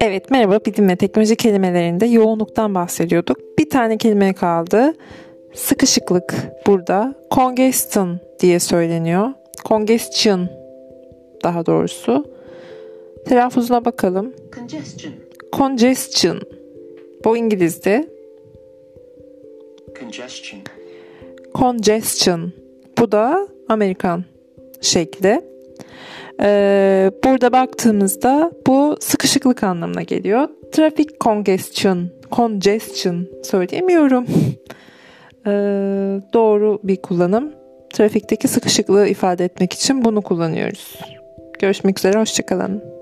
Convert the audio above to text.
Evet merhaba bilim ve teknoloji kelimelerinde yoğunluktan bahsediyorduk. Bir tane kelime kaldı. Sıkışıklık burada. Congestion diye söyleniyor. Congestion daha doğrusu. Telaffuzuna bakalım. Congestion. Congestion. Bu İngilizce. Congestion. Congestion. Bu da Amerikan şekli. Ee, burada baktığımızda bu sıkışıklık anlamına geliyor. Traffic congestion, congestion söyleyemiyorum. Ee, doğru bir kullanım. Trafikteki sıkışıklığı ifade etmek için bunu kullanıyoruz. Görüşmek üzere, hoşçakalın.